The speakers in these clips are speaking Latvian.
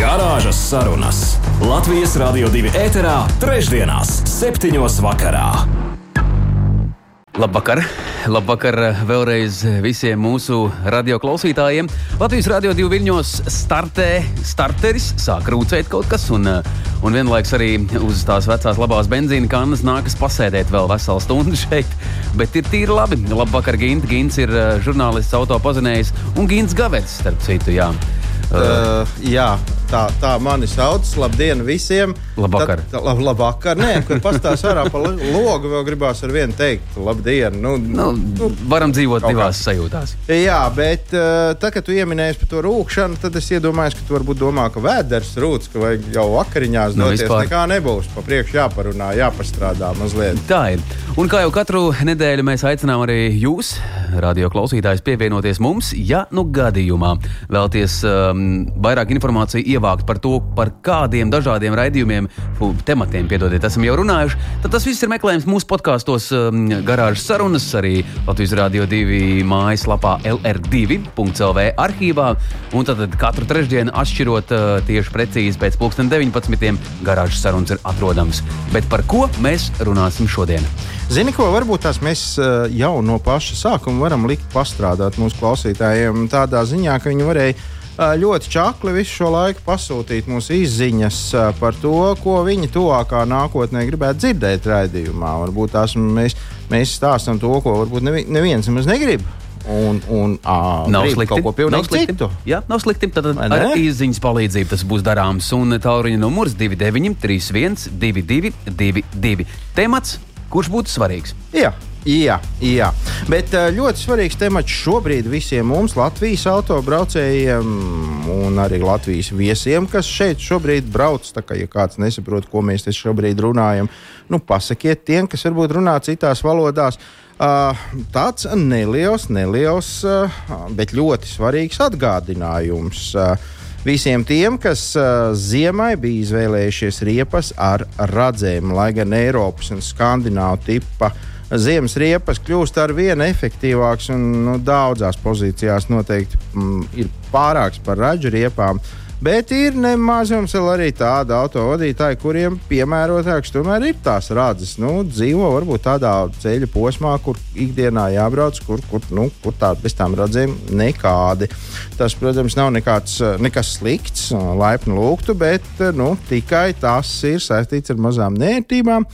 Garāžas sarunas Latvijas Rādio 2 ēterā, trešdienās, septiņos vakarā. Labvakar! Labvakar vēlreiz visiem mūsu radioklausītājiem. Latvijas Rādio 2 viļņos startē starteris, sāk rūcēt kaut kas, un, un vienlaikus arī uz tās vecās labās benzīna kannas nākas pasēdēt vēl veselu stundu šeit. Bet ir tīri labi. Labvakar, Gint. Gints ir eh, žurnālists, autopazinējs un Gints Gavets, starp citu. Jā. Uh, jā, tā, tā mani sauc. Labdien visiem! Labvakar! Tad, lab, labvakar! Nē, kad pastāstās ārā pa logu, vēl gribās ar vienu teikt, labdien! Nu, nu, nu, varam dzīvot divās sajūtās. Jā, bet uh, tad, kad tu ieminējies par to rūkšanu, tad es iedomājos, ka tu varbūt domā, ka vēders rūc, ka vajag jau vakariņās nu, doties. Vispār. Nekā nebūs. Pa priekšu jāparunā, jāpastrādā mazliet. Tā ir. Un kā jau katru nedēļu mēs aicinām arī jūs, radio klausītājus, pievienoties mums, ja nu gadījumā vēlties. Um, vairāk informāciju ievākt par to, par kādiem dažādiem raidījumiem, tematiem, piedodiet, esam jau runājuši, tad tas viss ir meklējams mūsu podkāstos, um, garāžas sarunas, arī Latvijas Rādio 2 mājaslapā LR2.CLV arhīvā. Un tad katru trešdienu, atšķirot uh, tieši precīzi pēc 19. garāžas sarunas ir atrodams. Bet par ko mēs runāsim šodien? Zini, ko varbūt tās mēs uh, jau no paša sākuma varam likt pastrādāt mūsu klausītājiem tādā ziņā, ka viņi varēja ļoti čakli visu šo laiku pasūtīt mums izziņas par to, ko viņi tuvākā nākotnē gribētu dzirdēt raidījumā. Varbūt tās mēs, mēs stāstām to, ko varbūt nevi, neviens nemaz negrib. Un, un à, nav slikti. Kaut ko pilnīgi citu. Jā, nav slikti. Tad ar izziņas palīdzību tas būs darāms. Un tālruņa numurs 2931, 2222. Temats, kurš būtu svarīgs? Jā. Jā, jā, bet ļoti svarīgs temats šobrīd visiem mums, Latvijas autobraucējiem un arī Latvijas viesiem, kas šeit šobrīd brauc. Tā kā ja kāds nesaprot, ko mēs te šobrīd runājam, nu pasakiet tiem, kas varbūt runā citās valodās. Uh, tāds neliels, neliels, uh, bet ļoti svarīgs atgādinājums. Uh, Visiem tiem, kas uh, ziemai bija izvēlējušies riepas ar radzēm, lai gan Eiropas un Skandināvu tipa uh, ziemas riepas kļūst ar vien efektīvāks un nu, daudzās pozīcijās noteikti mm, ir pārāks par ražu riepām. Bet ir nemazums arī tādi autovadītāji, kuriem piemērotāks tomēr ir tās rādes. Nu, dzīvo varbūt tādā ceļa posmā, kur ikdienā jābrauc, kur, kur, nu, kur tāda bez tām radzēm nekādi. Tas, protams, nav nekāds, nekas slikts, laipni lūgtu, bet nu, tikai tas ir saistīts ar mazām nērtībām.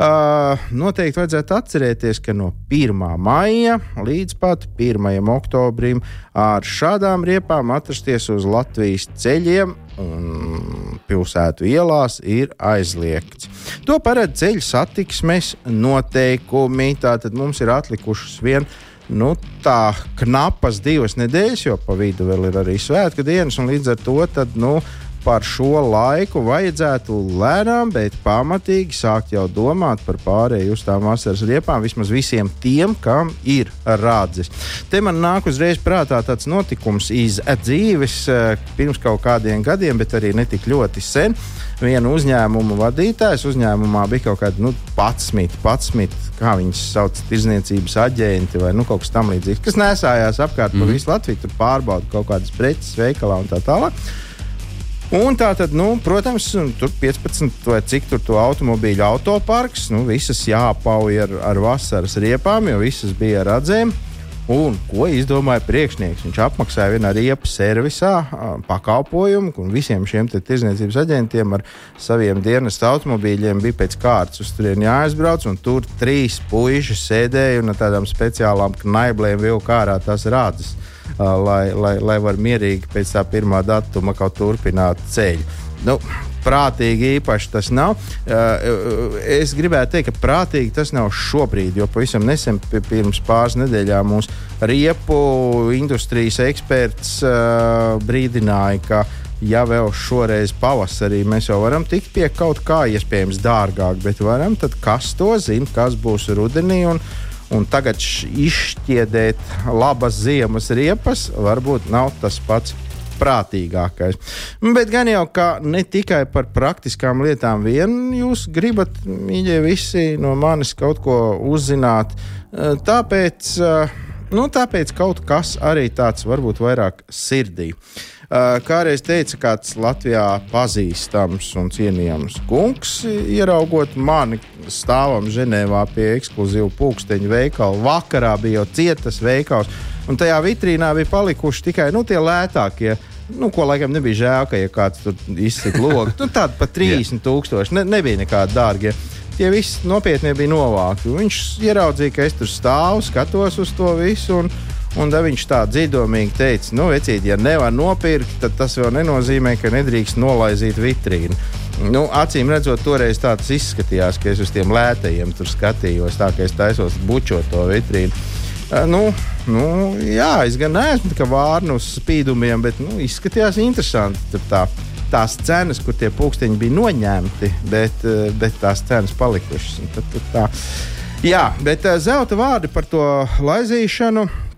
Uh, noteikti vajadzētu atcerēties, ka no 1. maija līdz pat 1. oktobrim ar šādām riepām atrasties uz Latvijas ceļiem un pilsētu ielās ir aizliegts. To paredz ceļu satiksmes noteikumi. Tātad mums ir atlikušas vien nu, tā knapas divas nedēļas, jo pa vidu vēl ir arī svētku dienas, un līdz ar to tad, nu, par šo laiku vajadzētu lēnām, bet pamatīgi sākt jau domāt par pārēju uz tām vasaras riepām, vismaz visiem tiem, kam ir rādzis. Te man nāk uzreiz prātā tāds notikums iz dzīves eh, pirms kaut kādiem gadiem, bet arī netik ļoti sen. Viena uzņēmuma vadītājs uzņēmumā bija kaut kāda nu, patsmita, patsmita, kā viņas sauc, tirzniecības aģenti vai nu, kaut kas tamlīdzīgs, kas nesājās apkārt mm. pa mhm. visu Latviju, tur pārbauda kaut kādas preces veikalā un tā tālāk. Un tā tad, nu, protams, tur 15 vai cik tur to automobīļu autoparks, nu, visas jāapauj ar, ar vasaras riepām, jo visas bija ar radzēm. Un ko izdomāja priekšnieks? Viņš apmaksāja vienā riepas servisā pakalpojumu, un visiem šiem tirdzniecības aģentiem ar saviem dienas automobīļiem bija pēc kārtas uz turieni jāaizbrauc. Tur trīs puiši sēdēja un ar tādām speciālām knaiblēm vilka ārā tās rādes lai, lai, lai var mierīgi pēc tā pirmā datuma kaut turpināt ceļu. Nu, prātīgi īpaši tas nav. Es gribētu teikt, ka prātīgi tas nav šobrīd, jo pavisam nesen, pirms pāris nedēļām, mūsu riepu industrijas eksperts brīdināja, ka ja vēl šoreiz pavasarī mēs jau varam tikt pie kaut kā iespējams dārgāk, bet varam, tad kas to zina, kas būs rudenī. Un, un tagad izšķiedēt labas ziemas riepas varbūt nav tas pats prātīgākais. Bet gan jau kā ne tikai par praktiskām lietām vien jūs gribat, mīļie, visi no manis kaut ko uzzināt. Tāpēc, nu, tāpēc kaut kas arī tāds varbūt vairāk sirdī. Kādreiz teica kāds Latvijā pazīstams un cienījams kungs, ieraugot mani stāvam Ženēvā pie ekskluzīva pulksteņa veikala. Vakarā bija jau cietas veikals, un tajā vitrīnā bija palikuši tikai nu, tie lētākie. Nu, ko laikam nebija žēl, ka ja kāds tur izsaka logu. Nu, Tāda pat 30,000 ne, nebija nekādi dārgie. Tie visi nopietni bija novākti. Viņš ieraudzīja, ka es tur stāvu, skatos uz to visu. Un, Un tad viņš tā dziļumīgi teica, nu, vecīt, ja nevar nopirkt, tad tas vēl nenozīmē, ka nedrīkst nolaizīt vitrīnu. Nu, acīm redzot, toreiz tā tas izskatījās, ka es uz tiem lētajiem tur skatījos, tā kā es taisos bučot to vitrīnu. Nu, nu, jā, es gan neesmu vārnu uz spīdumiem, bet nu, izskatījās interesanti. Tā, tās cenas, kur tie pūksteņi bija noņemti, bet, bet tās cenas palikušas. Tad, tad tā. Jā, bet uh, zelta vārdi par to laizīšanu.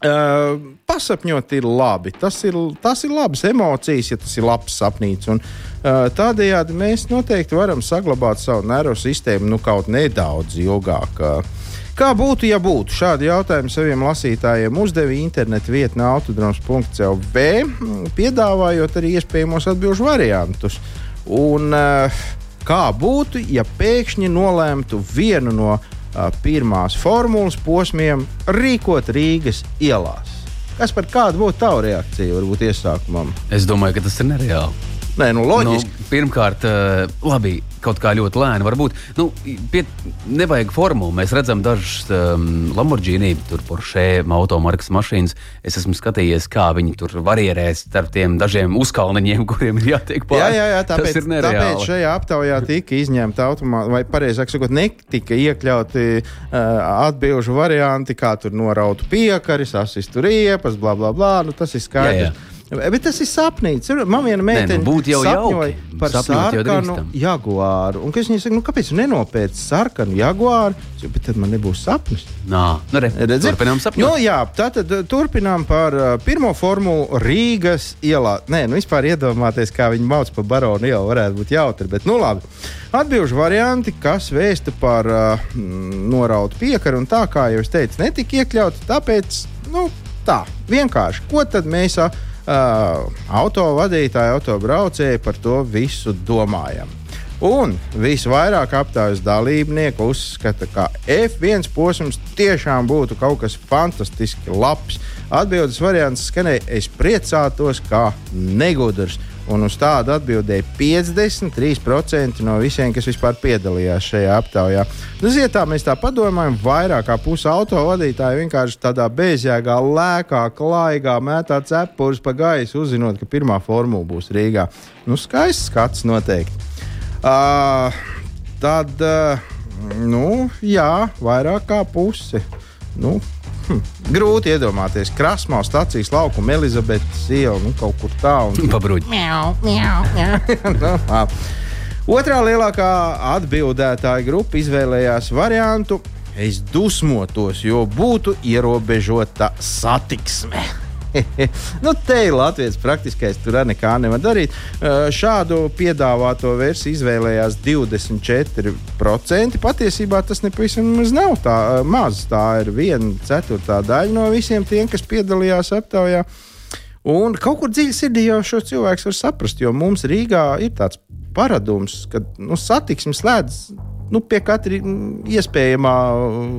Uh, pasapņot ir labi. Tas ir, tas ir labs emocijas, ja tas ir labs sapnīts. Un, uh, tādējādi mēs noteikti varam saglabāt savu nervu sistēmu nu, kaut nedaudz ilgāk. Uh, kā būtu, ja būtu? Šādi jautājumi saviem lasītājiem uzdeva internetu vietnē autodroms.clv, piedāvājot arī iespējamos atbildžu variantus. Un, uh, kā būtu, ja pēkšņi nolēmtu vienu no pirmās formulas posmiem rīkot Rīgas ielās. Kas par kādu būtu tava reakcija, varbūt iesākumam? Es domāju, ka tas ir nereāli. Nē, nu, loģiski. Nu, pirmkārt, labi, kaut kā ļoti lēni. Varbūt nu, pie, nevajag formulu. Mēs redzam dažus um, Lamborghini, tur Porsche, automarkas mašīnas. Es esmu skatījies, kā viņi tur varierēs starp tiem dažiem uzkalniņiem, kuriem ir jātiek pāri. Jā, jā, jā tāpēc, tāpēc šajā aptaujā tika izņemta automātiski, vai pareizāk sakot, netika iekļauti uh, atbilžu varianti, kā tur norautu piekaris, asistu riepas, bla, bla, bla. Nu, tas ir skaidrs. Jā, jā. Bet tas ir sapnīts. Man viena meitene nu, būtu jau jauki. par sarkanu jaguāru. Un kas viņa saka, nu, kāpēc nenopēc sarkanu jaguāru? Bet tad man nebūs sapnis. Nā, nu, re, turpinām sapņot. Nu, jā, tātad turpinām par uh, pirmo formulu Rīgas ielā. Nē, nu vispār iedomāties, kā viņi mauc pa baronu ielu, varētu būt jautri. Bet, nu, labi. Atbilžu varianti, kas vēsta par uh, norautu piekaru, un tā kā jau es teicu, netika iekļauti. Tāpēc, nu, tā vienkārši, ko tad mēs uh, uh, autovadītāji, autobraucēji par to visu domājam. Un visvairāk aptaujas dalībnieku uzskata, ka F1 posms tiešām būtu kaut kas fantastiski labs. Atbildes variants skanēja: Es priecātos kā negudrs. Un uz tādu atbildēja 53% no visiem, kas vispār piedalījās šajā aptaujā. Nu, ziet, tā mēs tā padomājam, vairāk kā puse auto vadītāji vienkārši tādā bezjēgā, lēkā, klaigā mētā cepures pa gaisu, uzzinot, ka pirmā formula būs Rīgā. Nu, skaists skats noteikti. Uh, tad, uh, nu, jā, vairāk kā puse. Nu, Hm. Grūti iedomāties, krāsmā stācijas laukuma Elizabetes iela nu, kaut kur tālu. Pabruģi. Nu, Otrā lielākā atbildētāja grupa izvēlējās variantu: Es dusmotos, jo būtu ierobežota satiksme. nu, te ir Latvijas praktiskais, tur arī nekā nevar darīt. Šādu piedāvāto versiju izvēlējās 24%. Patiesībā tas nepavisam nav tā maz. Tā ir viena ceturtā daļa no visiem tiem, kas piedalījās aptaujā. Un kaut kur dziļi sirdī jau šo cilvēku var saprast, jo mums Rīgā ir tāds paradums, ka nu, satiksme slēdz nu, pie katra iespējamā,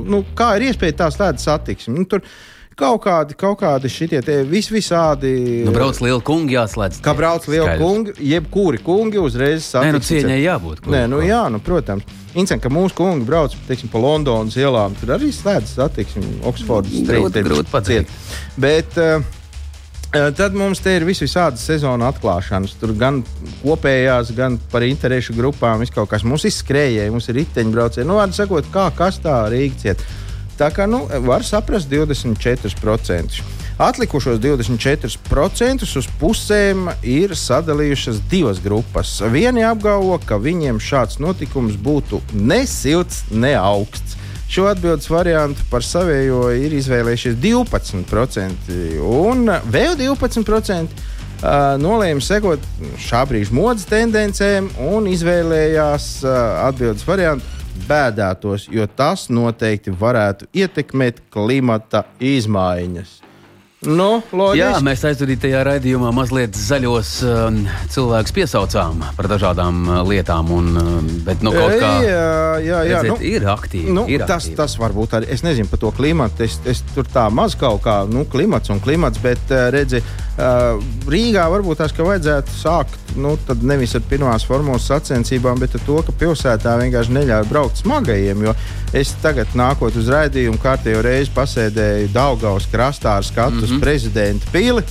nu, kā ir iespēja tā slēdz satiksme. Nu, tur, Kaut kādi, kaut kādi šitie vis, visādi. Nu, brauc liela kungi jāslēdz. Kā brauc liela kungi, jebkuri kungi uzreiz satiks. Nē, nu cieņai jābūt. Nē, nu jā, nu, protams. Incen, ka mūsu kungi brauc teiksim, pa Londonas ielām, tur arī slēdz satiksmi, Oksfordas strīdus. Grūti pateikt. Bet, uh, Tad mums te ir visādas sezonu atklāšanas. Tur gan kopējās, gan par interešu grupām. Mums ir skrējēji, mums ir riteņbraucēji. Nu, vārdu sakot, kā kas tā Rīga cieta. Tā kā nu, var saprast 24%. Atlikušos 24% uz pusēm ir sadalījušas divas grupas. Vieni apgalvo, ka viņiem šāds notikums būtu ne silts, ne augsts. Šo atbildības variantu par savējo ir izvēlējušies 12%, un vēl 12% Uh, nolēma sekot šā brīža modes tendencēm un izvēlējās atbildības variantu bēdētos, jo tas noteikti varētu ietekmēt klimata izmaiņas. Nu, loģiski. Jā, mēs aizvadītajā raidījumā mazliet zaļos uh, cilvēkus piesaucām par dažādām uh, lietām. Un, uh, bet, nu, kā, jā, jā, jā. Redzēt, Nu, ir aktīvi. Nu, ir tas, aktīvi. tas varbūt arī. Es nezinu par to klimatu. Es, es tur tā maz kaut kā, nu, klimats un klimats, bet uh, redzi, uh, Rīgā varbūt tās, ka vajadzētu sākt nu, nevis ar pirmās formulas sacensībām, bet ar to, ka pilsētā vienkārši neļauj braukt smagajiem. Jo es tagad, nākot uz raidījumu, kārtējo reizi pasēdēju Daugaus krastā ar skatu mm -hmm. uz prezidenta pili.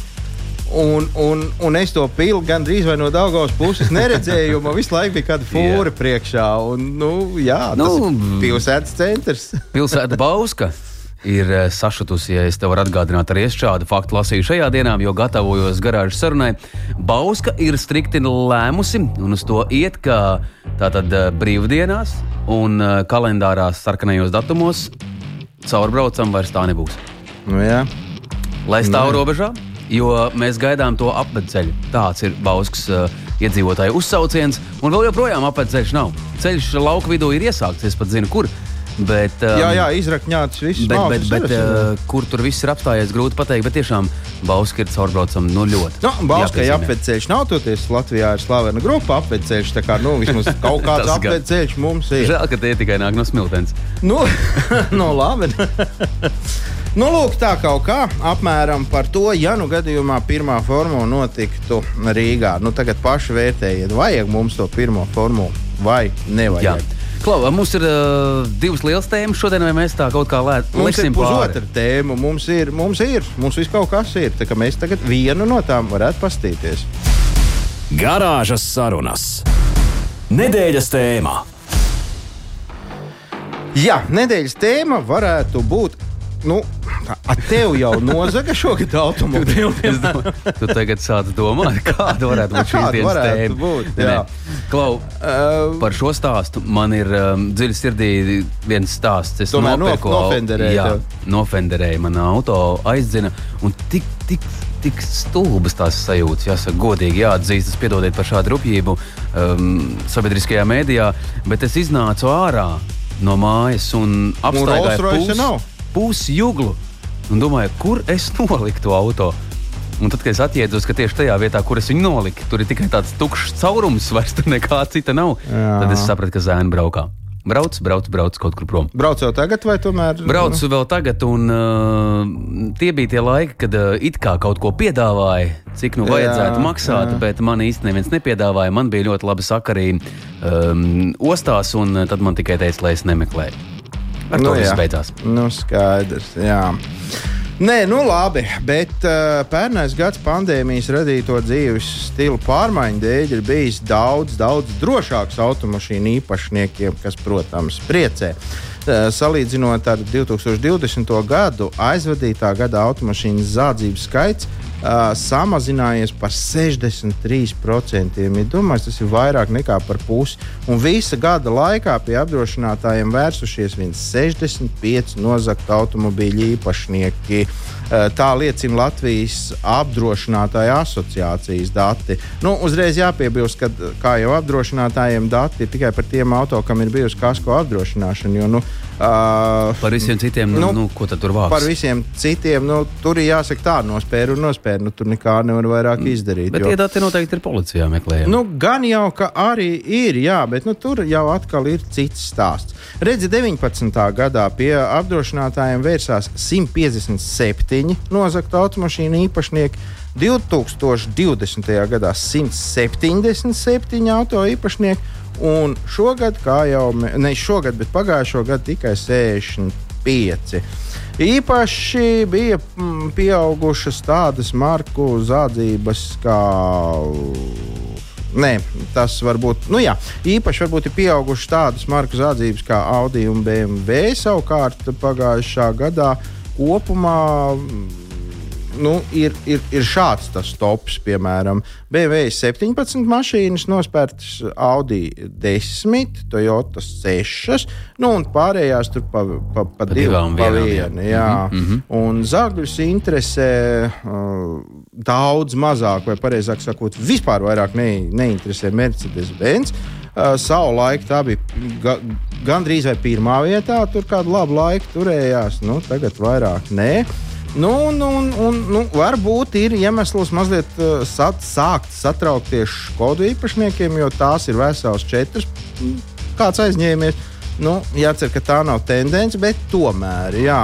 Un, un, un es to pilu gandrīz vai no Daugaus puses neredzēju, jo man visu laiku bija kāda fūra priekšā. Un, nu, jā, Nu, tas ir pilsētas centrs. Pilsēta Bauska ir eh, sašutusi, ja es tev varu atgādināt, arī es šādu faktu lasīju šajā dienā, jo gatavojos garāžas sarunai. Bauska ir strikti lēmusi un uz to iet, ka tātad eh, brīvdienās un eh, kalendārās sarkanajos datumos caurbraucam vairs tā nebūs. Nu, jā. Lai stāv robežā, jo mēs gaidām to apceļu. Tāds ir Bauskas uh, iedzīvotāju uzsauciens, un vēl joprojām apceļš nav. Ceļš lauka vidū ir iesākts, es pat zinu, kur. Bet, um, jā, jā, izrakņāts viss. Bet, bet, bet ir, uh, kur tur viss ir apstājies, grūti pateikt. Bet tiešām Bauska ir caurbraucama nu, ļoti. Nu, Bauskai jāpiezīmē. apveceļš nav toties. Latvijā ir slavena grupa apveceļš. Tā kā nu, vismaz kaut kāds apveceļš mums ir. Žēl, ka tie tikai nāk no smiltens. Nu, no labi. Nu, lūk, tā kaut kā apmēram par to, ja nu gadījumā pirmā formula notiktu Rīgā. Nu, tagad paši vērtējiet, vajag mums to pirmo formulu vai Jā. Klau, mums ir uh, divas lielas tēmas šodien, vai mēs tā kaut kā liksim pāri? pusotra tēma, mums ir, mums ir, mums viss kaut kas ir. Tā kā mēs tagad vienu no tām varētu pastīties. Garāžas sarunas. Nedēļas tēmā. Jā, nedēļas tēma varētu būt. Nu, a tev jau nozaga šogad automobīļu. Es domāju, tu tagad sāc domāt, kāda varētu būt šīs dienas tēma. būt, jā. nē. Klau, Uh, par šo stāstu man ir um, dziļi sirdī viens stāsts. Es no- nopirku au- nofenderēja Jā, tev. nofenderēja man auto aizzina. Un tik, tik, tik stulbas tās sajūtas, jāsaka, godīgi jāatzīst. Es piedodiet par šādu rupjību um, sabiedriskajā mēdījā, bet es iznācu ārā no mājas un nav? pusi juglu. Un domāju, kur es noliku to auto? Un tad, kad es atjēdzos, ka tieši tajā vietā, kur es viņu noliku, tur ir tikai tāds tukšs caurums, vairs tur nekā cita nav. Jā. Tad es sapratu, ka zēna braukā. Brauc, brauc, brauc kaut kur prom. Brauc jau tagad, vai tomēr? Braucu vēl tagad, un uh, tie bija tie laiki, kad uh, it kā kaut ko piedāvāja, cik nu Jā, vajadzētu maksāt, jā. bet man īstenībā neviens nepiedāvāja. Man bija ļoti labi sakari um, ostās, un uh, tad man tikai teica, lai es nemeklēju. Ar to viss beidzās. Nu, skaidrs. Jā. Nē, nu labi, bet uh, pērnais gads pandēmijas radīto dzīves stila pārmaiņu dēļ ir bijis daudz, daudz drošāks automašīnu īpašniekiem, kas, protams, priecē. Uh, salīdzinot ar 2020. gadu, aizvadītā gada automašīnu zādzības skaits uh, samazinājies par 63%. Ja domāju, tas ir vairāk nekā par pusi. Un visa gada laikā pie apdrošinātājiem vērsušies 165 nozagtu automobīļu īpašnieki. Uh, Tā liecina Latvijas apdrošinātāju asociācijas dati. Nu, uzreiz jāpiebilst, ka kā jau apdrošinātājiem dati ir tikai par tiem auto, kam ir bijusi kasko apdrošināšana. Jo, nu, uh, Par visiem citiem, nu, Nu, nu, ko tur vāks? Par visiem citiem, nu, tur ir jāsaka tā, nospēra un nospēra. Nu, tur nekā nevar vairāk izdarīt. Bet jo- tie dati noteikti ir policijā meklējami. Nu, gan jau, ka arī ir, jā, bet nu, tur jau atkal ir cits stāsts. Redzi, 19. gadā pie apdrošinātājiem vērsās 157 nozagtu automašīnu īpašnieki. 2020. gadā 177 auto īpašnieki, un šogad, kā jau mē- ne šogad, bet pagājušo gadu tikai 65. Īpaši bija mm, pieaugušas tādas marku zādzības kā Nē, tas var būt. Nu, jā, īpaši varbūt ir pieaugušas tādas marku zādzības kā Audi un BMW. Savukārt pagājušā gadā kopumā nu, ir, ir, ir šāds tas tops, piemēram, BMW 17 mašīnas nospērtas, Audi 10, Toyota 6, nu, un pārējās tur pa, pa, pa, pa divām, vienu. Jā. Mm -hmm. Un zagļus interesē uh, daudz mazāk, vai precīzāk sakot, vispār vairāk ne, neinteresē Mercedes-Benz. Uh, savu laiku tā bija ga, gandrīz vai pirmā vietā, tur kādu labu laiku turējās, nu, tagad vairāk nē. Nu, un, un, un, nu, varbūt ir iemesls mazliet uh, sat, sākt satraukties Skodu īpašniekiem, jo tās ir veselas četras. Kāds aizņēmies? Nu, jācer, ka tā nav tendence, bet tomēr. Jā.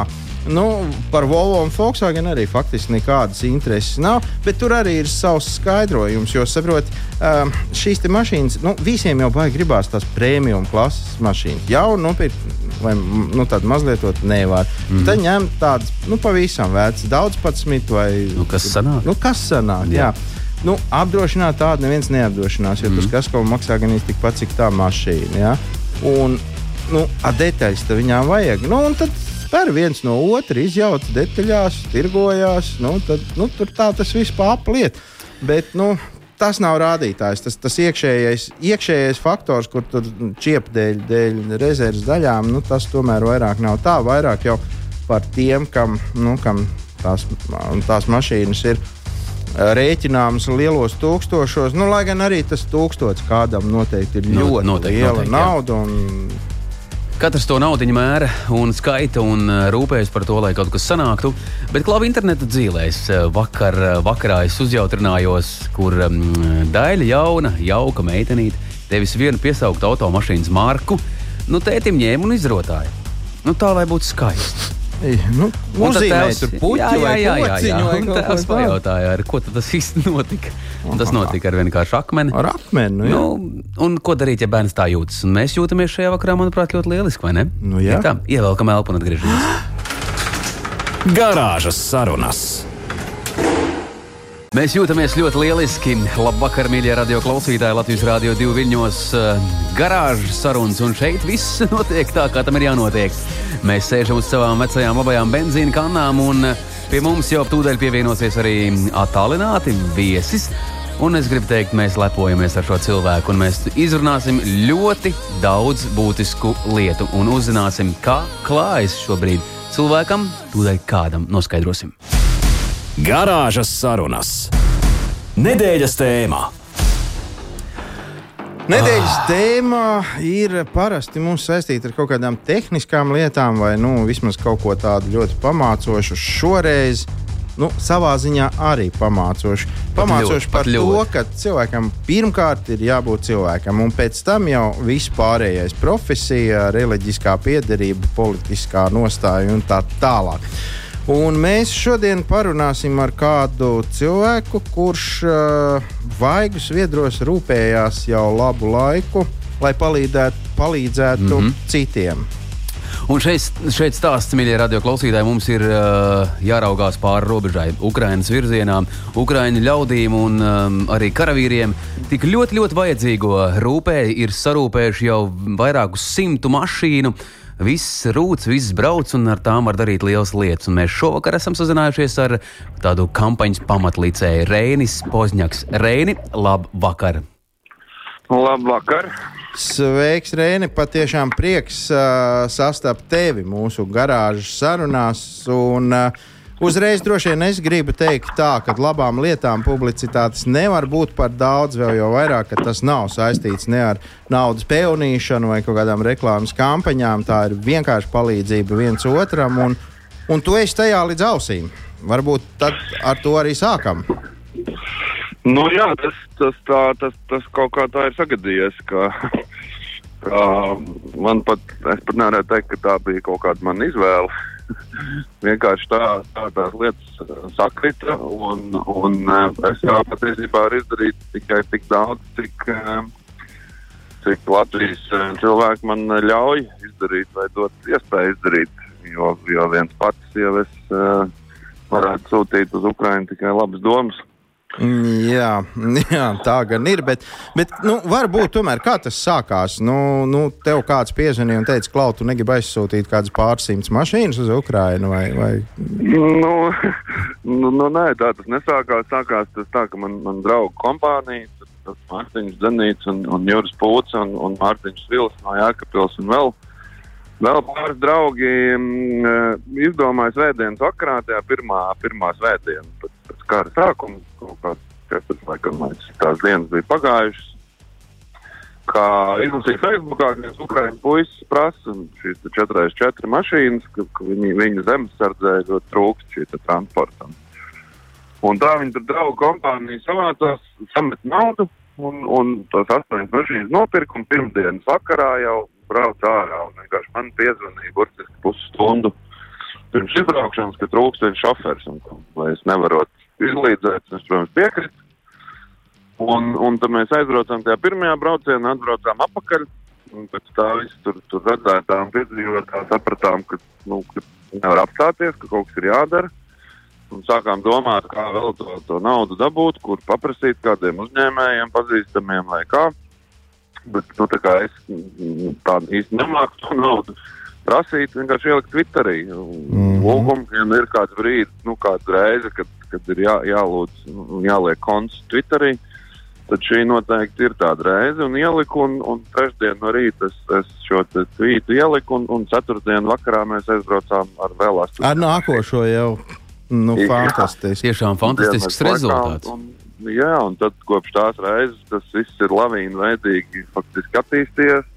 Nu, par Volvo un Volkswagen arī faktiski nekādas intereses nav, bet tur arī ir savs skaidrojums. Jo, saprot, um, šīs mašīnas, nu, visiem jau baigi gribās tās premium klases mašīnas. Jau nopirkt, vai nu, tādu mazliet to nevar. Mm. Tad ņem tādas, nu, pavisam vecas, daudz pat smitu vai. Nu, kas sanāk? Nu, kas sanāk jā. Jā. Nu, apdrošināt tādu neviens neapdrošinās, jo mm. tas kas kaut maksā gan īsti tikpat, cik tā mašīna. Ja? Un, nu, detaļas tam viņām vajag. Nu, tad spēr viens no otra, izjauca detaļās, tirgojās. Nu, tad, nu, tur tā tas viss pārpliet. Bet nu, tas nav rādītājs. Tas, tas iekšējais, iekšējais faktors, kur tur čiepa dēļ, dēļ rezerves daļām, nu, tas tomēr vairāk nav tā. Vairāk jau par tiem, kam, nu, kam tās, tās mašīnas ir rēķināmas lielos tūkstošos. Nu, lai gan arī tas tūkstots kādam noteikti ir ļoti noteikti, liela noteikti, nauda. Katrs to naudu mēra un skaita un uh, rūpējas par to, lai kaut kas sanāktu. Bet klāva interneta dzīvēs. Vakar, uh, vakarā es uzjautrinājos, kur um, daļa jauna, jauka meitenīte devis vienu piesaukt automašīnas marku. Nu, tētim ņēma un izrotāja. Nu, tā lai būtu skaisti. Nu, Uzzīmēt, tur puķi jā, jā, jā, jā, jā. Un tās pajautāja, ar ko tas īsti notika. Un tas notika ar vienkāršu akmeni. Ar akmeni, nu, jā. nu, un ko darīt, ja bērns tā jūtas? Un mēs jūtamies šajā vakarā, manuprāt, ļoti lieliski, vai ne? Nu, jā. Tā, ievelkam elpu un atgriežamies. Garāžas sarunas. Mēs jūtamies ļoti lieliski. Labvakar, mīļie radio klausītāji, Latvijas Rādio 2 viļņos, eh, garāžas sarunas. Un šeit viss notiek tā, kā tam ir jānotiek. Mēs sēžam uz savām vecajām labajām benzīna kannām, un eh, pie mums jau tūdaļ pievienosies arī attālināti viesis. Un es gribu teikt, mēs lepojamies ar šo cilvēku, un mēs izrunāsim ļoti daudz būtisku lietu un uzzināsim, kā klājas šobrīd cilvēkam, tūdaļ kādam noskaidrosim. Garāžas sarunas. Nedēļas tēmā. Nedēļas tēma ir parasti mums saistīta ar kaut kādām tehniskām lietām, vai nu, vismaz kaut ko tādu ļoti pamācošu. Šoreiz nu, savā ziņā arī pamācoši. Pamācoši par to, ka cilvēkam pirmkārt ir jābūt cilvēkam, un pēc tam jau viss pārējais - profesija, reliģiskā piederība, politiskā nostāja un tā tālāk. Un mēs šodien parunāsim ar kādu cilvēku, kurš uh, vaigus viedros rūpējās jau labu laiku, lai palīdzētu, palīdzētu mm -hmm. citiem. Un šeit, šeit stāsts, mīļie radioklausītāji, mums ir uh, jāraugās pāri robežai, Ukraiņas virzienā, Ukrāņu ļaudīm un um, arī karavīriem. Tik ļoti, ļoti vajadzīgo rūpēji ir sarūpējuši jau vairākus simtu mašīnu. Viss rūc, viss brauc, un ar tām var darīt lielas lietas. Un mēs šovakar esam sazinājušies ar tādu kampaņas pamatlicēju Reinis Pozņaks. Reini, labvakar! Labvakar! Sveiks, Reini! Patiešām prieks uh, sastapt tevi mūsu garāžas sarunās. Un, uh, Uzreiz droši vien es gribu teikt, tā, ka labām lietām publicitātes nevar būt par daudz, vēl jau vairāk, ka tas nav saistīts ne ar naudas pelnīšanu vai kaut kādām reklāmas kampaņām. Tā ir vienkārši palīdzība viens otram, un, un tu esi tajā līdz ausīm. Varbūt ar to arī sākam. Nu, jā, tas, tas, tā, tas, tas kaut kā tā ir sagadījies. Ka, ka man pat, es pat nevarētu teikt, ka tā bija kaut kāda mana izvēle vienkārši tā, tā tās lietas uh, sakrita, un, un uh, es jau patiesībā varu izdarīt tikai tik daudz, cik, uh, cik Latvijas cilvēki man ļauj izdarīt vai dot iespēju izdarīt. Jo, jo viens pats jau es varētu sūtīt uz Ukrajinu tikai labas domas. Mm, Jā, jā, tā gan ir. Bet, bet nu, varbūt tomēr kā tas sākās. Nu, nu, tev kāds piezvanīja un teica, Klau, tu negribi aizsūtīt kādas pārsimtas mašīnas uz Ukrajinu? Vai, vai... Nu, nu, nu, nē, tā tas nesākās. Sākās tas tā, ka man, man draugu kompānija, tas Mārtiņš Zanīts un, un Juris Pūts un, un Mārtiņš Vils no Jākapils un vēl. Vēl pāris draugi m, izdomāja svētdienas vakarā, tajā pirmā, pirmā svētdiena pēc, pēc kara sākuma. Kaut kāds 14, laikam, tās dienas bija pagājušas. Kā izlasīja Facebookā, viens ukraiņu puisis prasa šīs 4x4 mašīnas, ka, ka viņi, viņa zemesardzē ļoti trūkst šī transporta. Un tā tur draugu kompānija savācās, samet naudu un, un tās astoņas mašīnas nopirka un pirmdienas vakarā jau brauc ārā. Un vienkārši man piezvanīja burtiski pusstundu pirms izbraukšanas, ka trūkst viens šofers un lai es nevaru izlīdzēt. Es, protams, piekrītu. Un, un tad mēs aizbraucām tajā pirmajā braucienā, atbraucām atpakaļ. Un pēc tā viss tur, tur redzētām, piedzīvotām, sapratām, ka, nu, ka nevar apstāties, ka kaut kas ir jādara. Un sākām domāt, kā vēl to, to naudu dabūt, kur paprasīt kādiem uzņēmējiem, pazīstamiem vai kā. Bet nu, tā kā es mm, tādu īsti nemāku to naudu prasīt, vienkārši ielikt Twitterī. Mhm. Lūgumu, ja nu ir kāds brīdis, nu, kāda reize, kad, kad ir jā, jālūdz un jāliek konts Twitterī, tad šī noteikti ir tāda reize. Un ieliku, un, un trešdien no rīta es, es šo tvītu ieliku, un, un ceturtdien vakarā mēs aizbraucām ar vēl astoņiem. Ar nākošo jau nu, Jā. fantastiski. Tiešām fantastisks laikā, rezultāts. Un, jā, un tad kopš tās reizes tas viss ir lavīna veidīgi faktiski attīstījies.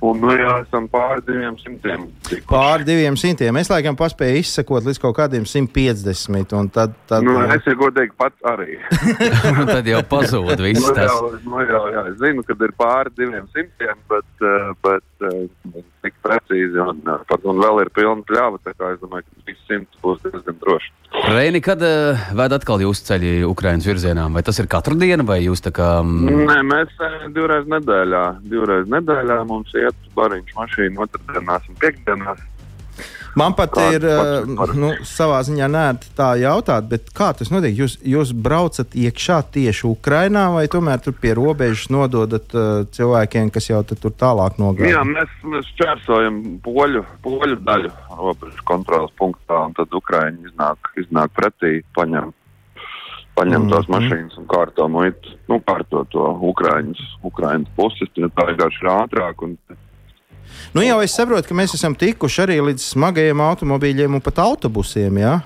Un nu, jā, esam pāri diviem simtiem. tikuši. Pāri diviem simtiem. Es laikam paspēju izsekot līdz kaut kādiem 150. un Tad, tad, Nu, es jau godīgi pats arī. Tad jau pazūd viss nu, tas. jau, nu, jau, jā, es zinu, ka ir pāri diviem simtiem, bet, uh, bet uh, tik precīzi un, pat, un vēl ir pilna pļāva. Tā kā es domāju, ka viss simts būs diezgan droši. Reini, kad uh, ved atkal jūsu ceļi Ukraiņas virzienā? Vai tas ir katru dienu, vai jūs tā kā. Mm, Nē, mēs eh, divreiz nedēļā, divreiz nedēļā mums iet bariņš mašīna otrdienās un piekdienās. Man pat Kāds ir pats var- nu, savā ziņā nērti tā jautāt, bet kā tas notiek? Jūs, jūs braucat iekšā tieši Ukrajinā, vai tomēr tur pie robežas nododat uh, cilvēkiem, kas jau tur tālāk Jā, nogāja? mēs, mēs čērsojam poļu, poļu daļu robežas kontrolas punktā, un tad Ukraiņi iznāk, iznāk pretī, paņem, paņem mm -hmm. tās mašīnas un kārto muitu, nu, kārto to Ukraiņas, Ukraiņas puses, tad tā vienkārši ir ātrāk. Un, Nu, jau es saprotu, ka mēs esam tikuši arī līdz smagajiem automobīļiem un pat autobusiem. Jā?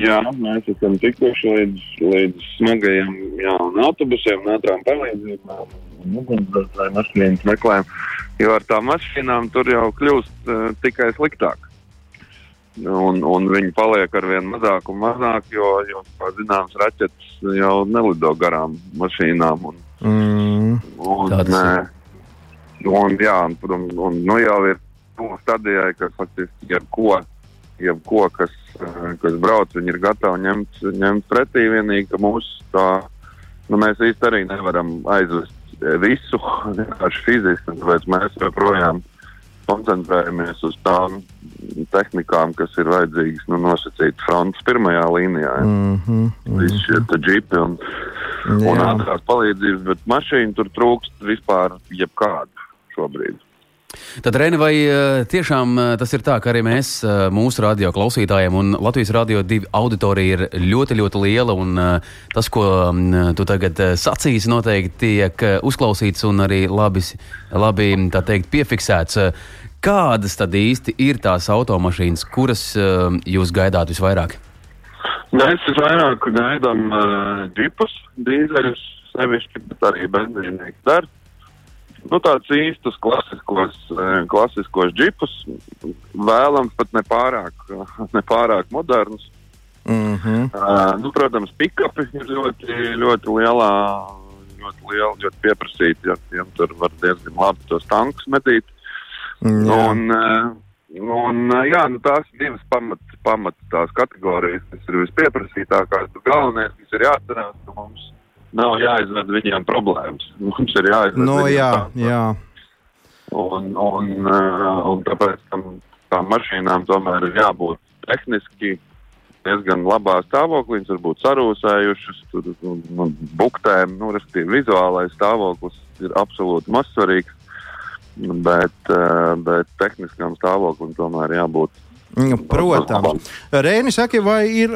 Jā, mēs esam tikuši līdz, līdz smagajiem jā, un autobusiem, un ātrām palīdzībām. un Ugunsdzēsēju mašīnas meklējam, jo ar tām mašīnām tur jau kļūst uh, tikai sliktāk. Un, un viņi paliek ar vien mazāk un mazāk, jo, jo kā zināms, raķetes jau nelido garām mašīnām. Un, Mm. un, nē, un, jā, un, un, un nu jau ir tuvu stadijai, ka faktiski jebko, jebko kas, eh, kas brauc, viņi ir gatavi ņemt, ņemt pretī. Vienīgi, ka mūsu tā, nu, mēs īsti arī nevaram aizvest visu vienkārši fiziski, tāpēc mēs joprojām koncentrējamies uz tām tehnikām, kas ir vajadzīgas nu, nosacīt frontes pirmajā līnijā. Ja. Mm -hmm. Visi šie džipi un, un Jā. ātrās palīdzības, bet mašīnu tur trūkst vispār jebkādu šobrīd. Tad, Reini, vai eh, tiešām eh, tas ir tā, ka arī mēs, eh, mūsu radio klausītājiem un Latvijas radio divi auditorija ir ļoti, ļoti liela, un tas, ko tu tagad sacīsi, noteikti tiek uzklausīts un arī labi, labi tā teikt, piefiksēts. Kādas tad īsti ir tās automašīnas, kuras jūs gaidāt visvairāk? Mēs vairāk gaidām uh, džipus, dīzeļus, sevišķi, bet arī benzīnieki dar. Nu, tāds īstus klasiskos, uh, klasiskos džipus, vēlams pat nepārāk, nepārāk modernus. Mm -hmm. Uh, nu, protams, pikapi ir ļoti, ļoti lielā, ļoti liela, ļoti pieprasīti, ja tiem tur var diezgan labi tos tankus metīt. Jā. Un, eh, un, eh, jā, nu, tās divas pamat, pamat tās kategorijas, kas ir vispieprasītākās. Galvenais, kas ir jāatcerās, ka mums nav jāizved viņiem problēmas. Mums ir jāizved No, jā, tā- jā. Un, un, eh, un tāpēc tam, tām mašīnām tomēr ir jābūt tehniski diezgan labā stāvoklī, viņas varbūt sarūsējušas, tur nu, buktēm, nu, respektīvi vizuālais stāvoklis ir absolūti mazsvarīgs, bet, uh, bet tehniskam stāvoklim tomēr jābūt protams. Rēni saka, vai ir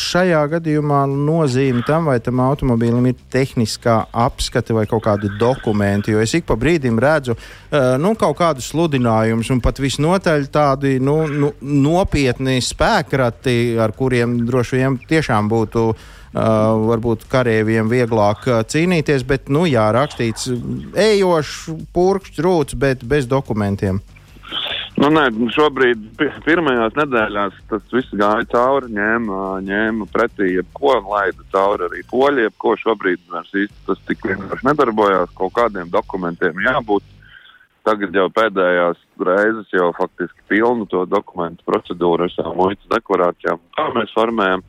šajā gadījumā nozīme tam, vai tam automobīlim ir tehniskā apskate vai kaut kādi dokumenti? Jo es ik pa brīdim redzu nu, kaut kādus sludinājumus, un pat visnotaļ tādi nu, nu, nopietni spēkrati, ar kuriem droši vien tiešām būtu. Uh, varbūt karavīriem vieglāk uh, cīnīties, bet, nu, jā, rakstīts ejošs, purkšķis, rūts, bet bez dokumentiem. Nu, nē, šobrīd, pirmajās nedēļās, tas viss gāja cauri, ņēma, ņēma pretī jebko, laida cauri arī poļi, jebko šobrīd vairs īsti tas tik vienkārši nedarbojās, kaut kādiem dokumentiem jābūt. Tagad jau pēdējās reizes jau faktiski pilnu to dokumentu procedūru ar savām muitas deklarācijām, kā mēs formējam.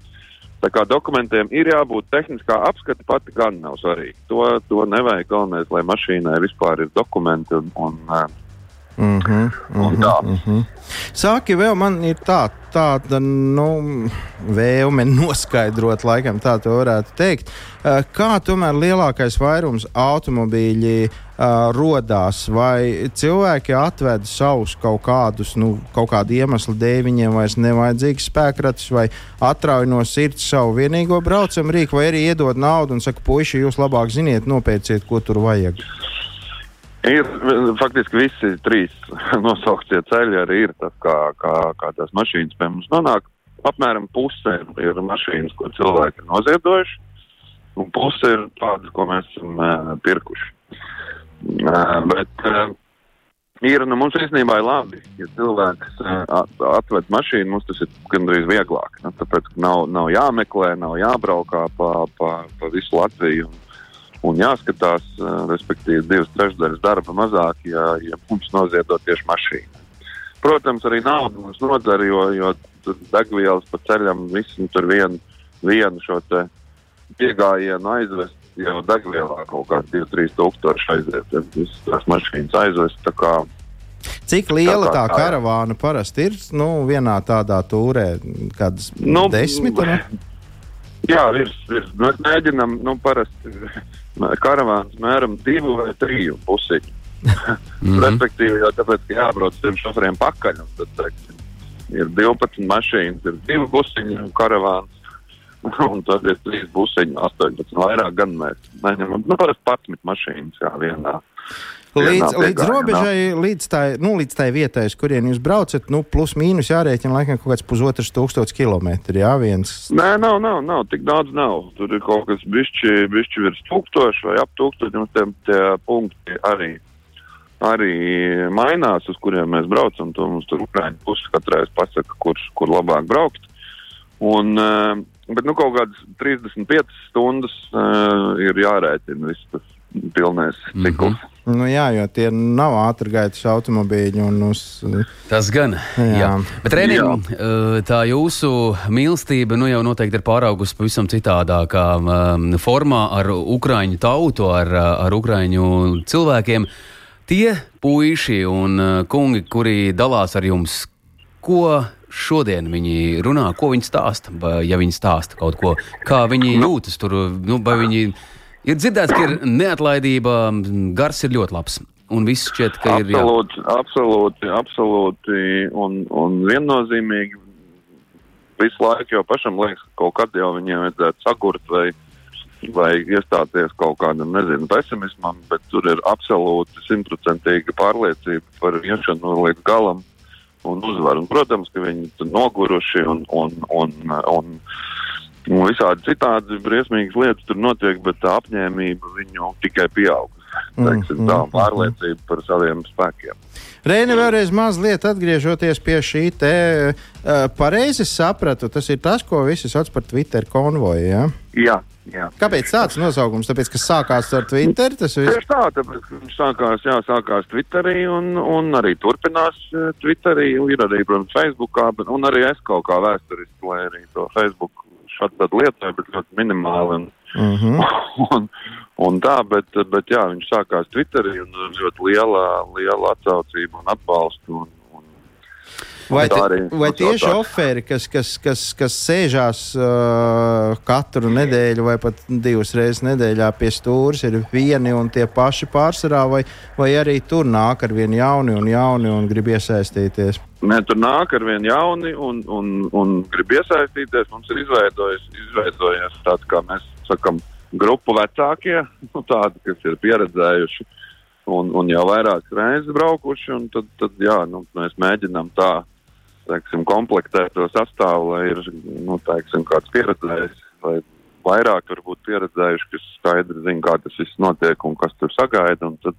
Tā kā dokumentiem ir jābūt tehniskā apskata, pati gan nav svarīga. To, to nevajag galvenais, lai mašīnai vispār ir dokumenti un, un Mm -hmm, mm -hmm, mm -hmm. Sāki vēl man ir tā, tāda nu, vēlme noskaidrot, laikam tā varētu teikt. Eh, kā tomēr lielākais vairums automobīļi uh, rodās, vai cilvēki atved savus kaut kādus, nu, kaut kādu iemeslu dēļ, viņiem vairs nevajadzīgs spēkratis, vai atrauj no sirds savu vienīgo braucamu rīku, vai arī iedod naudu un saka, puiši, jūs labāk ziniet, nopērciet, ko tur vajag. Ir faktiski visi trīs nosauktie ceļi arī ir tas, kā, kā, kā tās mašīnas pie mums nonāk. Apmēram puse ir mašīnas, ko cilvēki ir noziedojuši, un puse ir tādas, ko mēs esam uh, pirkuši. Uh, bet uh, ir, nu, mums īstenībā ir labi, ja cilvēks uh, atved mašīnu, mums tas ir gandrīz vieglāk. Nu, tāpēc, nav, nav jāmeklē, nav jābraukā pa, pa, pa visu Latviju. Un, un jāskatās, respektīvi, divas trešdaļas darba mazāk, ja, ja mums noziedot tieši mašīnu. Protams, arī naudu mums nodara, jo, jo degvielas pa ceļam visi tur vienu, vienu šo piegājienu aizvest. Jau degvielā kaut kādā 2-3 tūkstoši aiziet, tad visas tās mašīnas aizvest. Cik liela tā, tā, tā karavāna parasti ir? Nu, vienā tādā tūrē, kādas nu, desmit? Ne? Jā, virs, virs. Mēs mēģinām, nu, parasti karavāns mēram divu vai triju pusiņu. mm -hmm. Respektīvi, jau tāpēc, ka jābrauc tiem šoferiem pakaļ. Tad, teiksim, ir 12 mašīnas, ir divi pusiņu karavāns. Un tad ir trīs pusiņi, 18. Vairāk gan mēs neņemam. Nu, parasti 11 mašīnas jā, vienā. Līdz, līdz robežai, līdz tai, nu, līdz tai vietai, uz kurien jūs braucat, nu, plus mīnus jārēķina laikam kaut kāds pusotrs tūkstots kilometri. Jā, viens. Nē, nav, nav, nav, tik daudz nav. Tur ir kaut kas bišķi, bišķi virs tūkstoši vai ap tūkstoši, un tie, tie punkti arī, arī mainās, uz kuriem mēs braucam. To mums tur Ukraiņu puses katrais pasaka, kur, kur labāk braukt. Un, uh, bet, nu, kaut kādas 35 stundas uh, ir jārēķina viss tas pilnais cikls. Mm -hmm. Nu, jā, jo tie nav ātrgaitas automobīļi. Uz... Tas gan. Jā. Jā. Bet, Renim, tā jūsu mīlestība nu, jau noteikti ir pāraugusi pavisam citādākā um, formā ar ukraiņu tautu, ar, ar ukraiņu cilvēkiem. Tie puiši un kungi, kuri dalās ar jums, ko šodien viņi runā, ko viņi stāsta, ja viņi stāsta kaut ko, kā viņi nu. jūtas tur, nu, vai viņi Ir dzirdēts, ka ir neatlaidība, gars ir ļoti labs. Un viss šķiet, ka ir. Absolūti, jā. absolūti, absolūti un, un viennozīmīgi. Visu laiku jau pašam liekas, ka kaut kad jau viņiem vajadzētu sagurt vai, vai iestāties kaut kādam, nezinu, pesimismam, bet tur ir absolūti simtprocentīga pārliecība par iešanu līdz galam un uzvaru. Un, protams, ka viņi ir noguruši un, un, un, un, un Un visādi citādi briesmīgas lietas tur notiek, bet tā apņēmība viņu tikai pieaug. Mm, tā mm, pārliecība mm. par saviem spēkiem. Reini, vēlreiz mazliet atgriežoties pie šī te uh, pareizi sapratu, tas ir tas, ko visi sauc par Twitter konvoju. Ja? Jā, jā. Kāpēc tāds nosaukums? Tāpēc, ka sākās ar Twitter. Tas ir tā, tāpēc, ka viņš sākās, jā, sākās Twitterī un, un arī turpinās Twitterī. Ir arī, protams, Facebookā, bet, un arī es kaut kā vēsturiski, lai arī to Facebook šādu lietoju, bet ļoti minimāli. Un, mm -hmm. un, un tā, bet, bet jā, viņš sākās Twitterī un ļoti liela, liela atsaucība un atbalstu. Un, Vai, Tā te, arī vai tie uzsaucās. šoferi, kas, kas, kas, kas sēžās uh, katru nedēļu vai pat divas reizes nedēļā pie stūres, ir vieni un tie paši pārsvarā, vai, vai arī tur nāk ar vien jauni un jauni un grib iesaistīties? Nē, tur nāk ar vien jauni un, un, un grib iesaistīties. Mums ir izveidojies, izveidojies tāds, kā mēs sakam, grupu vecākie, nu, tādi, kas ir pieredzējuši un, un jau vairākas reizes braukuši. Tad, tad jā, nu, mēs mēģinām tā teiksim, komplektēt to sastāvu, lai ir nu, teiksim, kāds pieredzējis vai vairāk varbūt pieredzējuši, kas skaidri zina, kā tas viss notiek un kas tur sagaida. Un tad,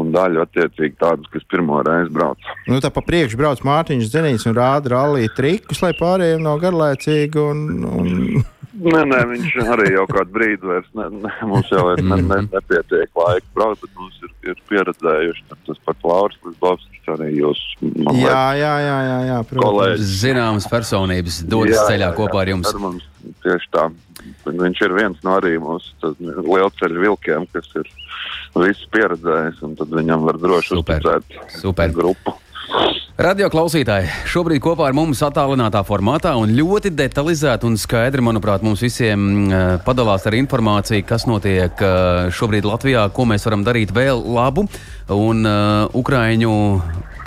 un daļu attiecīgi tādus, kas pirmo reizi brauc. Nu, tā pa priekšu brauc Mārtiņš Zenīts un rāda rallija trikus, lai pārējiem nav garlaicīgi. Un, un... Nē, nē, viņš arī jau kādu brīdi vairs ne, ne, mums jau ir, ne, ne, nepietiek laika braukt, bet mums ir, ir pieredzējuši. Tas pat Lauris Lisbovskis arī jūs, man Jā, jā, jā, jā, jā protams. kolēģis. Zināmas personības dodas Jā, ceļā jā, kopā ar jā, jums. Ar mums, tieši tā. Viņš ir viens no arī mūsu lielceļu vilkiem, kas ir visu pieredzējis, un tad viņam var droši uzticēt Super. grupu. Radio klausītāji, šobrīd kopā ar mums attālinātā formātā un ļoti detalizēti un skaidri, manuprāt, mums visiem eh, padalās ar informāciju, kas notiek eh, šobrīd Latvijā, ko mēs varam darīt vēl labu un uh, Ukraiņu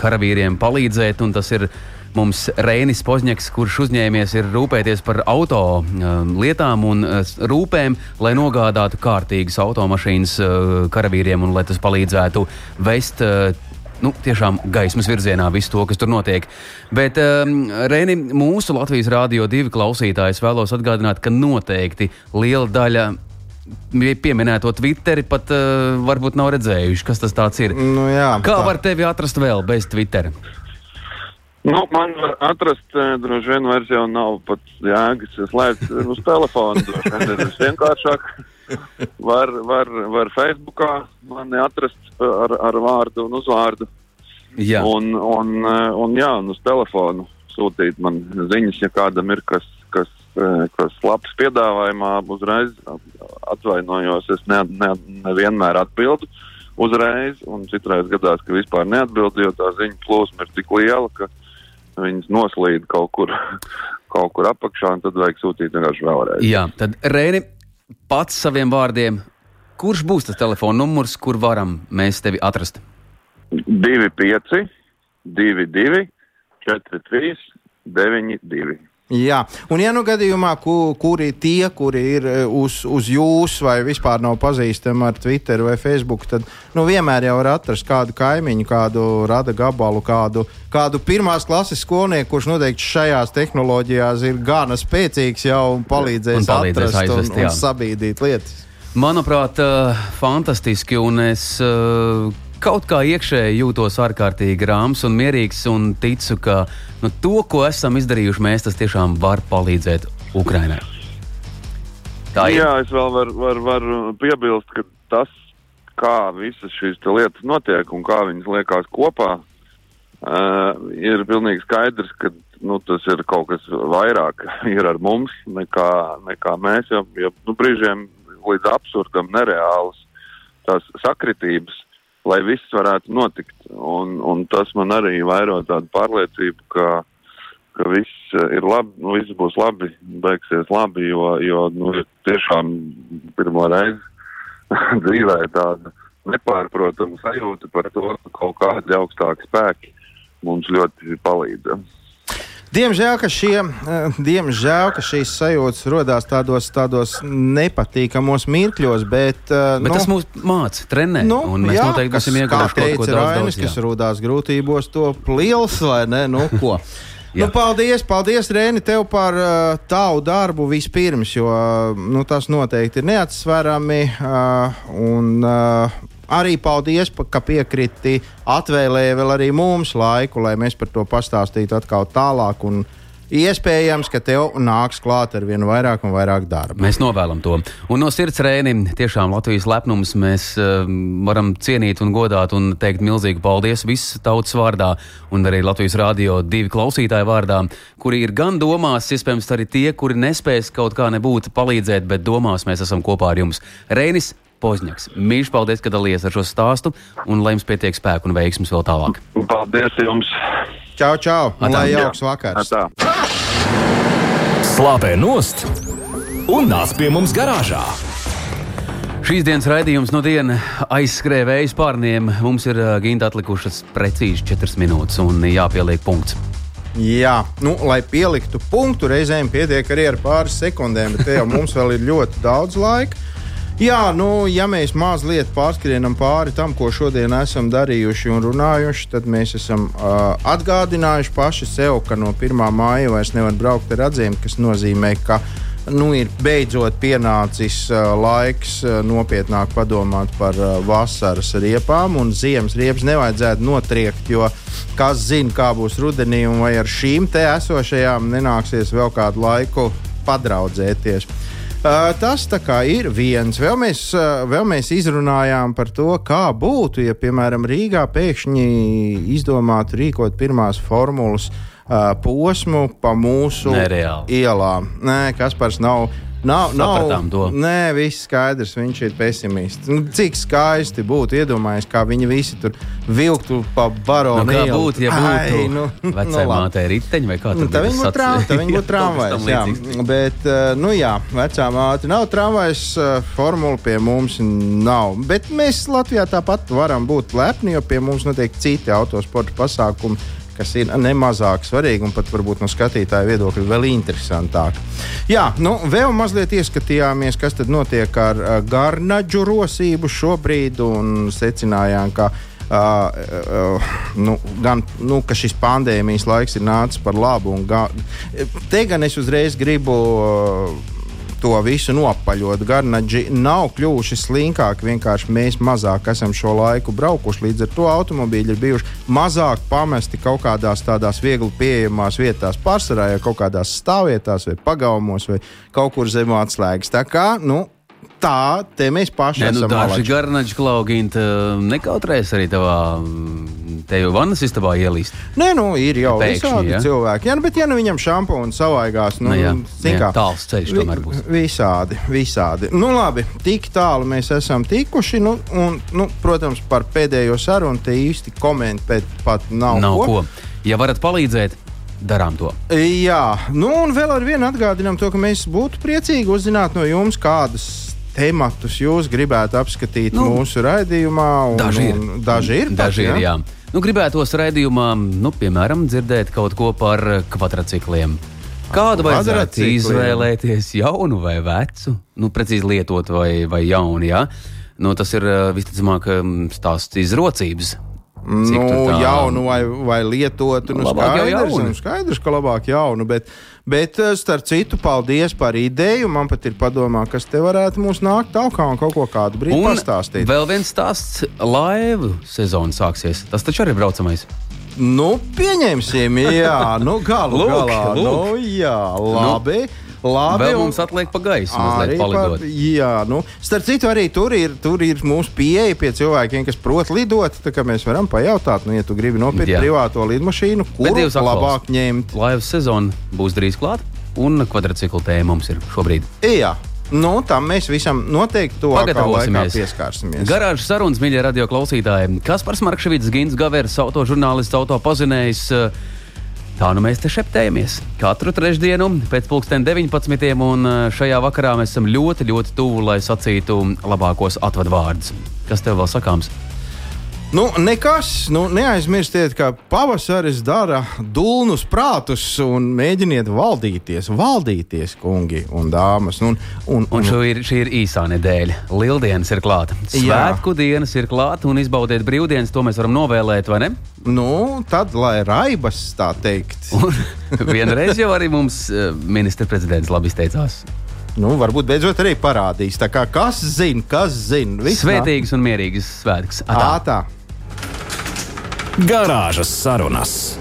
karavīriem palīdzēt. Un tas ir mums Reinis Pozņaks, kurš uzņēmies ir rūpēties par auto um, lietām un uh, rūpēm, lai nogādātu kārtīgas automašīnas uh, karavīriem un lai tas palīdzētu vest. Uh, Nu, tiešām gaismas virzienā visu to, kas tur notiek. Bet, um, Reini, mūsu Latvijas Rādio 2 klausītājs vēlos atgādināt, ka noteikti liela daļa pieminēto Twitteri pat uh, varbūt nav redzējuši, kas tas ir. Nu, jā, Kā tā. var tevi atrast vēl bez Twitter? Nu, man var atrast, eh, droši vien vairs jau nav pat jēgas slēgt uz telefona. droši vien Tas vienkāršāk. Var, var, var Facebookā mani atrast ar, ar vārdu un uzvārdu. Jā, Un, un, eh, un, jā, un uz telefonu sūtīt man ziņas, ja kādam ir kas, kas, eh, kas labs piedāvājumā, uzreiz atvainojos. Es ne, ne, nevienmēr atbildu uzreiz, un citreiz gadās, ka vispār neatbildu, jo tā ziņa plūsma ir tik liela, ka viņas noslīd kaut kur, kaut kur apakšā, un tad vajag sūtīt vienkārši vēlreiz. jā. tad Reini pats saviem vārdiem. Kurš būs tas telefona numurs, kur varam mēs tevi atrast? 2, 5, 2, 2, 4, 3, 9, 2. Jā, un ja nu gadījumā, ku, kuri tie, kuri ir e, uz, uz jums vai vispār nav pazīstami ar Twitter vai Facebook, tad nu, vienmēr jau var atrast kādu kaimiņu, kādu rada gabalu, kādu, kādu pirmās klases skolnieku, kurš noteikti šajās tehnoloģijās ir gana spēcīgs jau un palīdzēs, Un palīdzēs atrast aizvest, un, jā. un sabīdīt lietas. Manuprāt, uh, fantastiski, un es uh, kaut kā iekšēji jūtos ārkārtīgi rāms un mierīgs, un ticu, ka nu, to, ko esam izdarījuši, mēs tas tiešām var palīdzēt Ukraiņai. Tā ir. Jā, es vēl varu var, var piebilst, ka tas, kā visas šīs lietas notiek un kā viņas liekas kopā, uh, ir pilnīgi skaidrs, ka nu, tas ir kaut kas vairāk ir ar mums nekā, nekā mēs. Jo, jo nu, brīžiem līdz absurdam nereāls tās sakritības, lai viss varētu notikt. Un, un tas man arī vairo tādu pārliecību, ka, ka viss ir labi, nu, viss būs labi, beigsies labi, jo, jo nu, tiešām pirmo reizi dzīvē tāda nepārprotama sajūta par to, ka kaut kādi augstāki spēki mums ļoti palīdz. Diemžēl, ka, šie, eh, diemžēl, ka šīs sajūtas radās tādos, tādos nepatīkamos mirkļos, bet, eh, Bet nu, tas mūs māca, trenē. Nu, un mēs jā, noteikti kas, būsim ieguvuši kaut ko daudz, Rainis, daudz. kas rodās grūtībos, to liels vai ne? Nu, ko? Jā. nu, paldies, paldies, Rēni, tev par uh, tavu darbu vispirms, jo uh, nu, tas noteikti ir neatsverami. Uh, un, uh, arī paldies, pa, ka piekriti atvēlēja vēl arī mums laiku, lai mēs par to pastāstītu atkal tālāk. Iespējams, ka tev nāks klāt ar vien vairāk un vairāk darba. Mēs novēlam to. Un no sirds rēnim tiešām Latvijas lepnums mēs uh, varam cienīt un godāt un teikt milzīgu paldies visas tautas vārdā un arī Latvijas rādio divi klausītāju vārdā, kuri ir gan domās, iespējams, arī tie, kuri nespēs kaut kā nebūt palīdzēt, bet domās mēs esam kopā ar jums. Reinis Pozņaks, mīļš paldies, ka dalījies ar šo stāstu un lai jums pietiek spēku un veiksmus vēl tālāk. Paldies jums! Čau, čau! Un Atā. lai jauks vakars! Tā. Slāpē nost un nāc pie mums garāžā. Šīs dienas raidījums no dienas aizskrēja vējas pārniem. Mums ir ginta atlikušas precīzi 4 minūtes un jāpieliek punkts. Jā, nu, lai pieliktu punktu, reizēm pietiek arī ar pāris sekundēm, bet te jau mums vēl ir ļoti daudz laika. Jā, nu, ja mēs mazliet pārskrienam pāri tam, ko šodien esam darījuši un runājuši, tad mēs esam uh, atgādinājuši paši sev, ka no 1. māja vairs nevar braukt ar atzīmi, kas nozīmē, ka nu, ir beidzot pienācis uh, laiks uh, nopietnāk padomāt par uh, vasaras riepām, un ziemas riepas nevajadzētu notriekt, jo kas zina, kā būs rudenī, un vai ar šīm te esošajām nenāksies vēl kādu laiku padraudzēties. Tas tā kā ir viens. Vēl mēs, vēl mēs izrunājām par to, kā būtu, ja, piemēram, Rīgā pēkšņi izdomātu rīkot pirmās formulas posmu pa mūsu Nereāli. ielām. Nē, Kaspars nav. Nav, nav, to. Nē, viss skaidrs, viņš ir pesimists. Nu, cik skaisti būtu iedomājies, kā viņi visi tur vilktu pa baronu. Nu, kā būtu, ja būtu Ai, nu, vecai nu, mātei riteņi vai kā Nu, tā tas būtu sac- tram, tā viņa būtu tramvajs. Jā. Bet, eh, nu jā, vecā māte nav tramvajs, eh, formula pie mums nav. Bet mēs Latvijā tāpat varam būt lepni, jo pie mums notiek citi autosporta pasākumi. Kas ir nemazāk svarīgi un pat varbūt no skatītāja viedokļa vēl interesantāk. Jā, nu vēl mazliet ieskatījāmies, kas tad notiek ar uh, garnaģu rosību šobrīd un secinājām, ka Uh, uh, nu, gan nu, šis pandēmijas laiks ir nācis par labu. un Ga, te gan es uzreiz gribu uh, to visu nopaļot. Garnaģi nav kļuvuši slinkāki, vienkārši mēs mazāk esam šo laiku braukuši. Līdz ar to automobīļi ir bijuši mazāk pamesti kaut kādās tādās viegli pieejamās vietās, pārsvarā jau kaut kādās stāvvietās, vai pagalmos, vai kaut kur zem atslēgas. Tā kā nu, tā te mēs paši Nē, nu, esam. daži malači. garnaģi klauginti nekautrēs arī tavā mm, te jau vannas istabā ielīst. Nē, nu, ir jau Pēkšņi, visādi ja? cilvēki. Jā, nu, bet, ja nu viņam šampūns savaigās, nu, Nu, jā, kā, tāls ceļš tomēr būs. Visādi, visādi. Nu, labi, tik tālu mēs esam tikuši. Nu, un, nu, protams, par pēdējo sarunu te īsti komentēt pat nav, Nav ko. Ja varat palīdzēt, darām to. Jā, nu un vēl ar vienu atgādinām to, ka mēs būtu priecīgi uzzināt no jums, kādas tematus jūs gribētu apskatīt Nu, mūsu raidījumā. Un, daži ir. Un, daži ir. pat, Daži ir, jā. Nu, gribētos raidījumā, nu, piemēram, dzirdēt kaut ko par kvadrcikliem. Kādu vajadzētu izvēlēties, jaunu vai vecu? Nu, precīzi lietot vai, vai jaunu, jā. Nu, tas ir eh, visticamāk mm, stāsts iz rocības. Cik Nu, tā- jaunu vai, vai lietotu. Nu, Labāk jau skaidrs, jaunu. nu, skaidrs, ka labāk jaunu. Bet, bet, eh, starp citu, paldies par ideju. Man pat ir padomā, kas te varētu mums nākt tālāk un kaut ko kādu brīdi pastāstīt. vēl viens stāsts - laivu sezona sāksies. Tas taču arī ir braucamais. Nu, pieņemsim, jā, nu, galu Lūk, galā. lūk. Nu, jā, labi. labi Vēl mums atliek pa gaisu par, jā, nu, starp citu, arī tur ir, tur ir mūsu pieeja pie cilvēkiem, kas prot lidot. Tā kā mēs varam pajautāt, nu, ja tu gribi nopirkt Jā. privāto lidmašīnu, aktuāls. labāk ņemt. Laivas sezona būs drīz klāta, un kvadrcikla tēma mums ir šobrīd. Jā, nu, tam mēs visam noteikti Pagatavosimies. pieskārsimies. Garāžas sarunas, mīļie radio klausītāji. Kaspars Markevits, Gins Gavērs, autožurnālists, autopazinējs. Tā nu mēs te šeptējamies. Katru trešdienu pēc pulksten 19. un eh, šajā vakarā mēs esam ļoti, ļoti tuvu, lai sacītu labākos atvadvārdus. Kas tev vēl sakāms? Nu, nekas, nu, neaizmirstiet, ka pavasaris dara dūlnus prātus un mēģiniet valdīties, valdīties, kungi un dāmas. Un, un, Un šo ir, šī ir īsā nedēļa. Lieldienas ir klāta. Svētku dienas ir klāta un izbaudiet brīvdienas. To mēs varam novēlēt, vai ne? nu, tad, lai raibas tā teikt, Un vienreiz jau arī mums eh, ministra prezidents labi izteicās. nu, varbūt beidzot arī parādīs. Kā kas zina, kas zina. Viss nāk- Svētīgas un mierīgas svētkus. Ā, tā. Garāžas sarunas.